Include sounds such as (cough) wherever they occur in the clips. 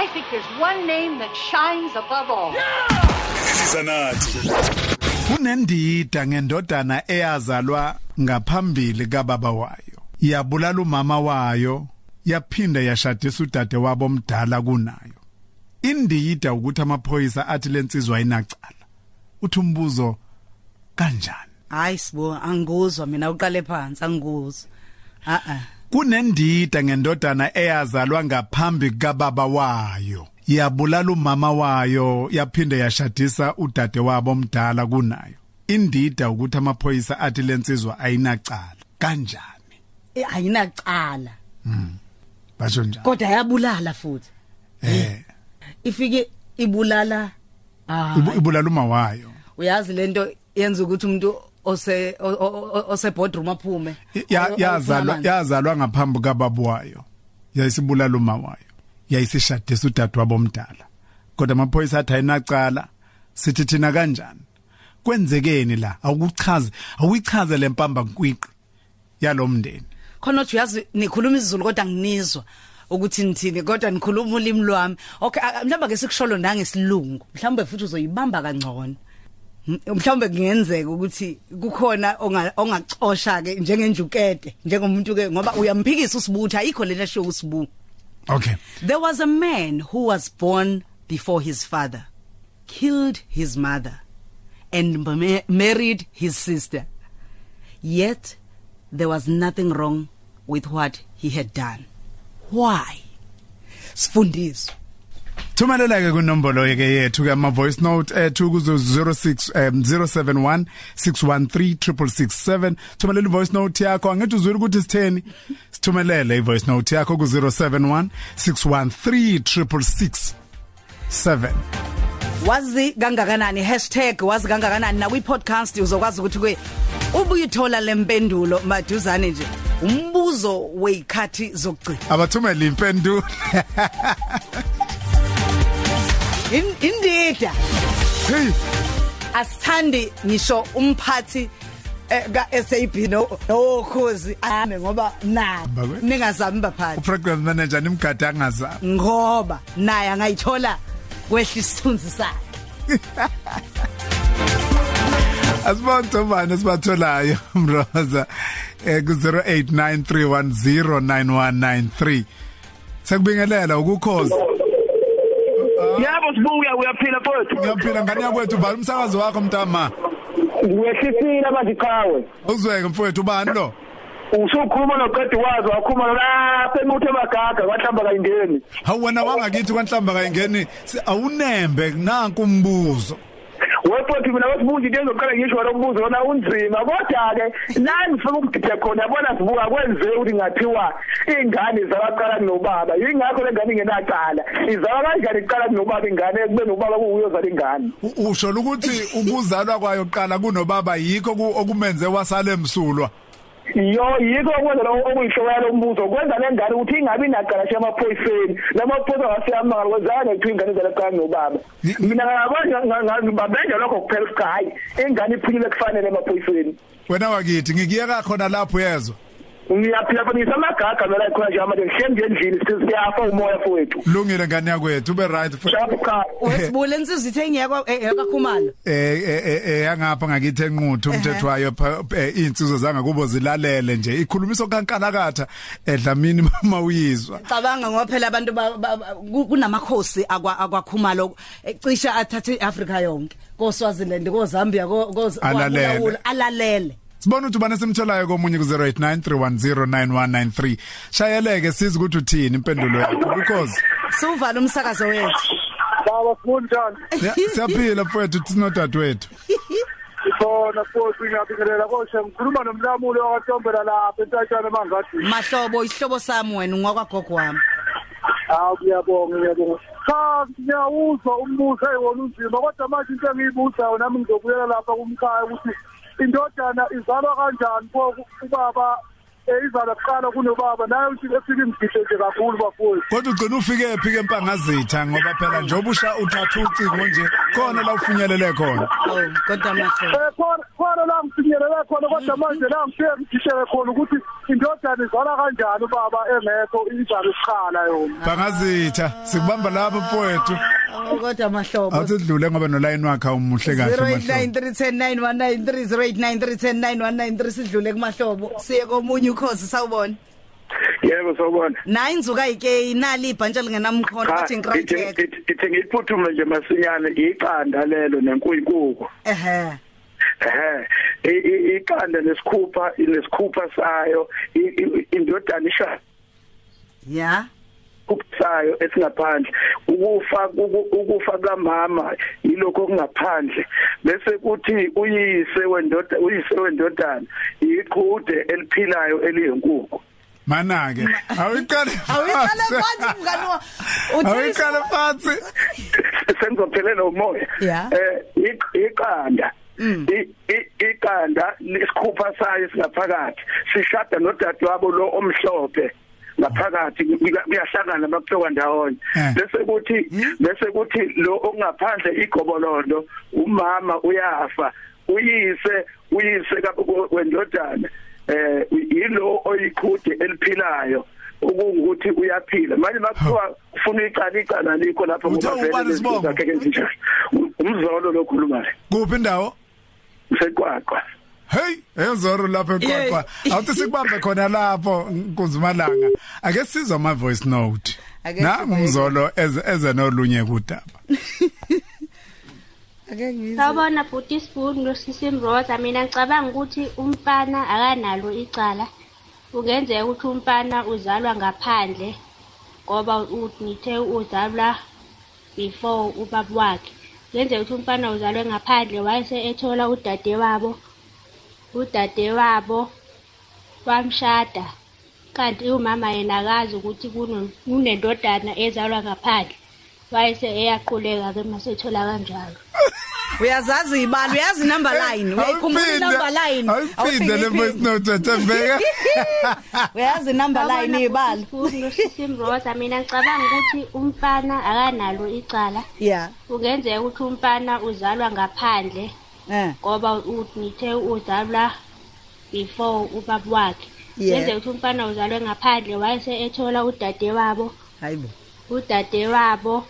I think there's one name that shines above all. Sizanathi. kunendida ngendodana eyazalwa ngaphambili kababa wayo. Yabulala umama wayo yaphinda yashadisa udade wabo omdala kunayo. Indida ukuthi amaphoyisa athi lensizwa ayinacala uthi umbuzo kanjani? Hayi sibo angikuzwa mina uqale phansi angikuzwa. A a kunendida ngendodana eyazalwa ngaphambi kababa wayo. Yabulala umama wayo yaphinda yashadisa udade wabo omdala kunayo. Indida ukuthi amaphoyisa athi lensizwa ayinacala. Kanjani? Eh, ayinacala. Basho njalo. Kodwa yabulala futhi. Eh. Ifike ibulala ah ibu- ibulala uma wayo. Uyazi lento yenza ukuthi umuntu ose o- o- o- ose boardroom aphume. Ya- O- o- yazalwa ofuna yazalwa ngaphambi kababa wayo. Yayisibulala uma wayo. Yayisishadisa udadewabo omdala. Kodwa amaphoyisa athi ayinacala sithi thina kanjani? Kwenzekeni la? Awukuchaze awuyichaze lempamba nkwiqi yalomndeni khona uthi uyazi nikhuluma isiZulu kodwa nginizwa ukuthi nithini kodwa nikhuluma ulimi lwami. Okay a- mhlawumbe ke sikusholo nangesilungu mhlawumbe futhi uzoyibamba kangcono. M- mhlawumbe kungenzeka ukuthi kukhona onga- ongacosha ke njengenjukede njengomuntu ke ngoba uyamphikisa usibutha ayikho lena show usibu okay There was a man who was born before his father, killed his mother, and ma- married his sister. Yet there was nothing wrong with what he had done. Why? Sifundiswa. Thumelela ke kunombolo yeke yethu ke ama voice note ethu kuzo 06 um, 071 613 thumelela i voice note yakho. Angithi uzwile ukuthi sitheni? Sithumelele i voice note yakho ku 071 613 7 Wazi kangakanani? Hashtag wazi kangakanani? Na kwi podcast uzokwazi ukuthi ke ubuye uthola lempendulo maduzane nje. Umbuzo weyikhathi zokugcina. Abathumela impendulo. In- (laughs) indida hey. Asithandi ngisho umphathi eh, ka SAB no nokhozi ame ngoba na Bakwe. ningazami baphathi. Uprogram manager nimgade angazama ngoba naye angayithola kwehla isithunzi sakhe. (laughs) Asibonto bani sibatholayo (laughs) mroza. Eh ku 0893109193 sekubingelela ukukhoza Yebo sibuya uyaphila mfowethu. ngiyaphila ngani yakwethu vala umsakazo wakho mntama Uyehlisile manje chawe. uzweke mfowethu ubani lo Usukhuluma noqedi wazo wakhuluma lapha emuthe emagaga kwahlamba kayingeni. hawu wena wangakithi kwanhlamba kayingeni si- awunembe nanku umbuzo Wephothi mina wasibunja into ezoqala ngisho lo mbuzo wona unzima. Kodwa ke la ngifika ukugide khona yabona sibuka kwenzeke ukuthi ngathiwa ingane zabaqala nobaba. Yingakho le ngane ingenacala izaba kanjani iqala nobaba ingane kube nobaba kuyozala ingane? U- usho ukuthi ukuzalwa kwayo qala kunobaba yikho ku- okumenze wasale emsulwa Yo yikho okwenza lo okuyihlobo yalo mbuzo. Kwenza lengane ukuthi ingabi naqala nje amaphoyiseni lamaphoyisa wasiyamanga kwenzana ukuthi ingane zalaqala nobaba. Yi- mina ngabona ngabenza lokho kuphela sky ingane iphunyile kufanele emaphoyiseni wena wakithi ngikiyeka khona lapho yezwa ngiyaphila phela ngisamagaga nola khona nje manje ngishiye ngendlini siyafa umoya fowethu lungile ngani yakwethu ube right futhi. shapha cha. Wesibule insizwe ithengiyekwa yakakhumalo eh eh, eh eh, yangapha ngakithi enquthu umthetho wayo pha- eh, insizwe zangakubo zilalele nje. Ikhulumiso kankalakatha edlamini mawuyizwa. Cabanga ngoba phela abantu ba- ba- ba- ku- kunamakhosi akwa akwakhumalo ecisha athathe iAfrica yonke. koSwaziland koZambia ko ko- Alalele. kwaBulawayo, alalele. Sibona ukuthi ubane simtholayo komunye ku 0893109193 shayeleke siza ukuthi uthini impendulo yakho because suvala umsakazo wethu. Baba kunjani ya, siyaphila mfowethu uthi sinodadewethu sona futhi ngiyabingelela koshe. Ngikhuluma nomlamulo wakatombela lapha entatshana mangathi mahlobo isihlobo sami wena ngwakwagogo wami. Hawu ngiyabonga ngiyabonga. Cha ngiyawuzwa umbuzo ayiwona unzima kodwa manje into engiyibuzayo nami ngizobuyela lapha kumkhaya ukuthi indodana izalwa kanjani pho ubaba eh, izalwa kuqala kunobaba. Nayo ukuthi efike imgidle nje kakhulu bafowethu. kodwa ugcina ufike phi ke empangazitha ngoba phela njengoba usha uthatha ucingo nje khona la ufinyelele khona. Oh kodwa mahlobo Eh khona khona la ngifinyelele khona kodwa manje la ngifike ngidishele khona ukuthi indodana izala kanjani ubaba engekho injalo isikhala yona? Bangazitha sikubamba lapho mfowethu. Kodwa mahlobo. Awuthi sidlule ngoba no line wakhe umuhle kahle mahlobo. 0893109193 sidlule kumahlobo. Siye komunye ukhosi sawubona. Yebo sawubona. Nayi inzuka yike inali ibhantshi lingenamkhono bathi ngikrayitheka ithi ngiyiphuthume nje masinyane iqanda lelo ehe. I- i- iqanda nesikhupha nesikhupha sayo indodana isha ya. ukusayo esingaphandle. Ukufa uku- ukufa kamama yilokho okungaphandle. Bese kuthi uyise wendoda uyise wendodana iqhude eliphilayo eliyinkukhu. Mana ke awiqale awuyiqale (laughs) phansi. mngani wa uthi awiqale phansi. Sengizophelela umoya. Ya. eh iq- iqanda iqanda lesikhupha sayo singaphakathi sishada nodadewabo lo omhlophe ngaphakathi kuya- kuyahlangana bakuthoka ndawonye. Eh. bese kuthi bese kuthi lo okungaphandle igobolondo umama uyafa uyise uyise kabo- wendodana eh yilo oyiqhude eliphilayo okungukuthi uyaphila. Manje makuthiwa ufuna iqala iqala likho lapho ubani isibongo? zakhe kenzinjani umzolo lokhulumayo kuphi indawo? Useqwaqwa hey ezoro lapho eqwaqwa. Awuthi sikubambe khona lapho kuzimalanga ake sizwe ama voice note. Ake na sizwe. umzolo eze eze nolunye kudaba. (laughs) Ake ngizwe. Sawubona bhuti Sibuni noSisi Mroza. Mina ngicabanga ukuthi umfana akanalo icala. Kungenzeka ukuthi umfana uzalwa ngaphandle ngoba unithe uzalwa before ubaba wakhe. Kungenzeka ukuthi umfana uzalwe ngaphandle wayese ethola udade wabo udade wabo wamshada kanti umama yena akazi ukuthi kuno- kunendodana ezalwa ngaphandle. Wayese eyaquleka ke masethola kanjalo. Uyazazi ibali uyazi number line uyayikhumbula number line. awuphinde le voice note ethembeka Sawubona, (laughs) uyazi number line bhuti ibali Sibuni noSisi Mroza mina ngicabanga ukuthi umfana akanalo icala. Yeah kungenzeka ukuthi umfana uzalwa ngaphandle eh. ngoba unithe uzalwa before ubaba wakhe. Yeah. kungenzeka ukuthi umfana uzalwe ngaphandle wayese ethola udade wabo hayibo udade wabo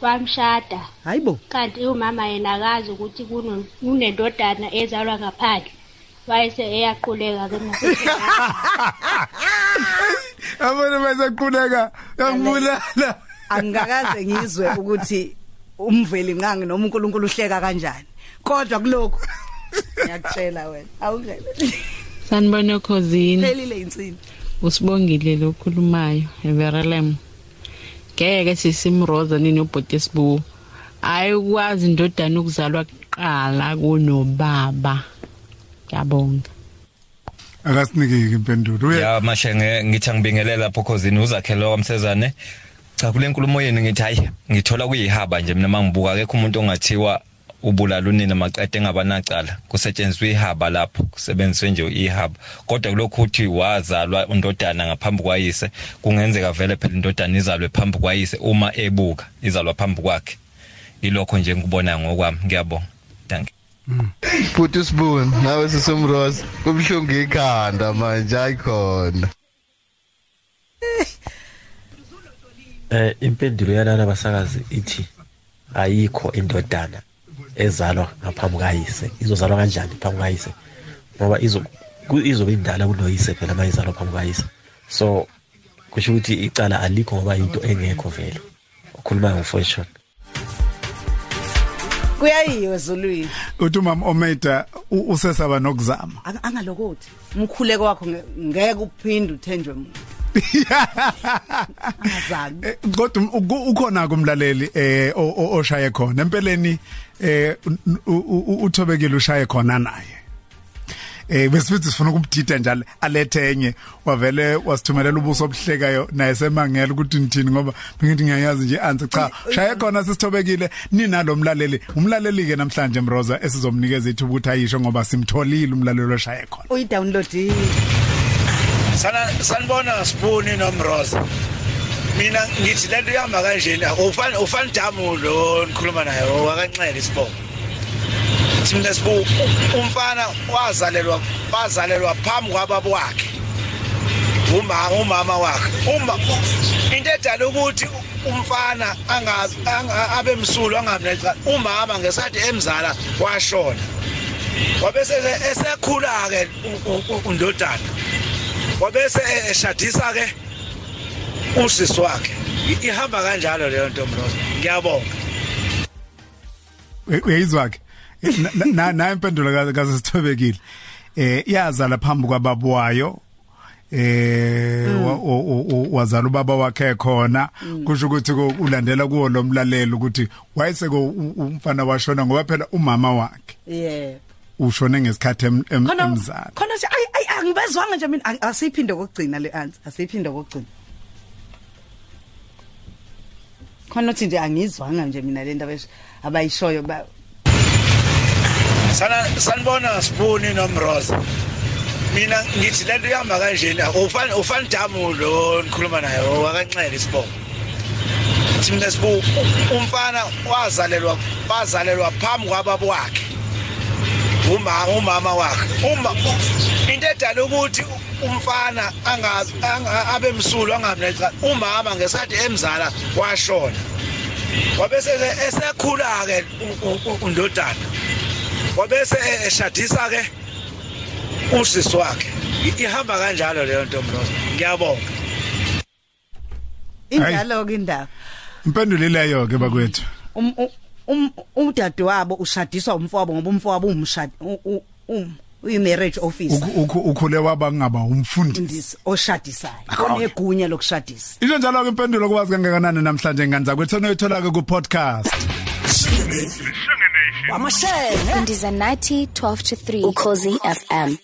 wamshada. Hayibo kanti umama yena akazi ukuthi kuno- kunendodana ezalwa ngaphandle wayese eyaquleka ke masethola (laughs) abone basequleka yangibulala (laughs) angikaze ngizwe ukuthi umveli nqangi noma uNkulunkulu uhleka kanjani kodwa kuloko ngiyakutshela wena awungele sanibona khosini. Phelile insini usibongile lokhulumayo everelem ngeke sisimroza nini ubhoti sibu ayikwazi indodana ukuzalwa kuqala kunobaba. Ngiyabonga. Akasinike impendulo uye ya mashenge ngithi angibingelela lapho khosini uzakhele kwamsezane cha kule nkulumo yenu ngithi hayi ngithola kuyihaba nje. Mina mangibuka akekho umuntu ongathiwa ubulala unina maqede engabanacala. Kusetshenziswa ihaba lapho kusebenziswe nje ihaba. Kodwa kulokhu uthi wazalwa undodana ngaphambi kwayise kungenzeka vele phela indodana izalwe phambi kwayise uma ebuka izalwa phambi kwakhe. Ilokho nje ngikubona ngokwami. Ngiyabonga. Thank you. Futhi sibuni nawe sisumroza kubhlungu ikhanda manje ayikhona Eh impendulo yalana basakazi ithi ayikho indodana. Ezalwa ngaphambi kayise izozalwa kanjani phambi kayise ngoba izo ku- izobe indala kunoyise phela mayizalwa phambi kayise so kusho ukuthi icala alikho ngoba into engekho vele. Ukhuluma ngofashon kuyayiwe ezulwini uthi umama omeda u- usesaba nokuzama. Anga- angalokothi umkhuleko wakho nge- ngeke uphinde uthenjwe muntu. Angazange Eh, kodwa uku- ukhona kumlaleli eh oshaye khona. Empeleni eh uthobekile ushaye khona naye. Eh besifithi sifuna ukumdida njalo alethe enye. Wavele wasithumelela ubuso obuhlekayo naye semangela ukuthi nithini ngoba bengithi ngiyayazi nje answer cha shaye khona sisithobekile. Ninalo mlaleli. Umlaleli ke namhlanje Mroza esizomnikeza ithuba ukuthi ayisho ngoba simtholile umlaleli oshaye khona. Uyidownloadile. Sanibona sibuni nomroza mina ngithi lento ihamba kanjena ufana ufana damu lo nikhuluma naye wakancele isibongo thina sibu umfana wazalelwa wazalelwa phambi kwababa wakhe uma umama wakhe uma into edala ukuthi umfana angazi anga- abe msulu angamneca umama ngesathi emzala washona wabese esekhula ke undodana wabese eshadisa ke usisi wakhe. Ihamba kanjalo leyo nto mroza ngiyabonga. U- uyayizwa ke. Na- na na impendulo ka- kasithobekile eh iyazala phambi kwababwayo eh o- wazala ubaba wakhe khona. Kusho ukuthi ulandela kuwo lo mlalelo ukuthi wayeseko u- umfana washona ngoba phela umama wakhe. Yeah ushone ngesikhathi em- em- khona nje angibezwanga nje mina Ang- asiphinde kokugcina le answer asiphinde kokugcina. Khona uthi nje angizwanga nje mina le ndaba abayishoyo ba. Sana sanibona sibuni nomroza. Mina ngithi lento ihamba kanjeni ufana ufana damu lo nikhuluma naye wakanxele isibongothi mina sibu umfana wazalelwa wazalelwa phambi kwababa wakhe. Uma umama wakhe uma into edala ukuthi umfana angazi anga- abe msulu angamneca umama ngesathi emzala washona wabese esekhula ke undodana wabese e- eshadisa ke usisi wakhe I- ihamba kanjalo leyo nto mroza ngiyabonga indalo ke indaba impendulo leyo ke bakwethu um um- um umdade wabo ushadiswa umfowabo ngoba umfowabo umshadi um uyi-marriage officer. Ukhu- ukhu- ukhule waba ngaba umfundisi. Oshadisayo. Onegunya lokushadisa. Into njalo ke impendulo kwazi kangakanani namhlanje ngani zakwethu noyithola ke ku podcast Wamashele. Kundiza 90 12 to 3 Ukhozi FM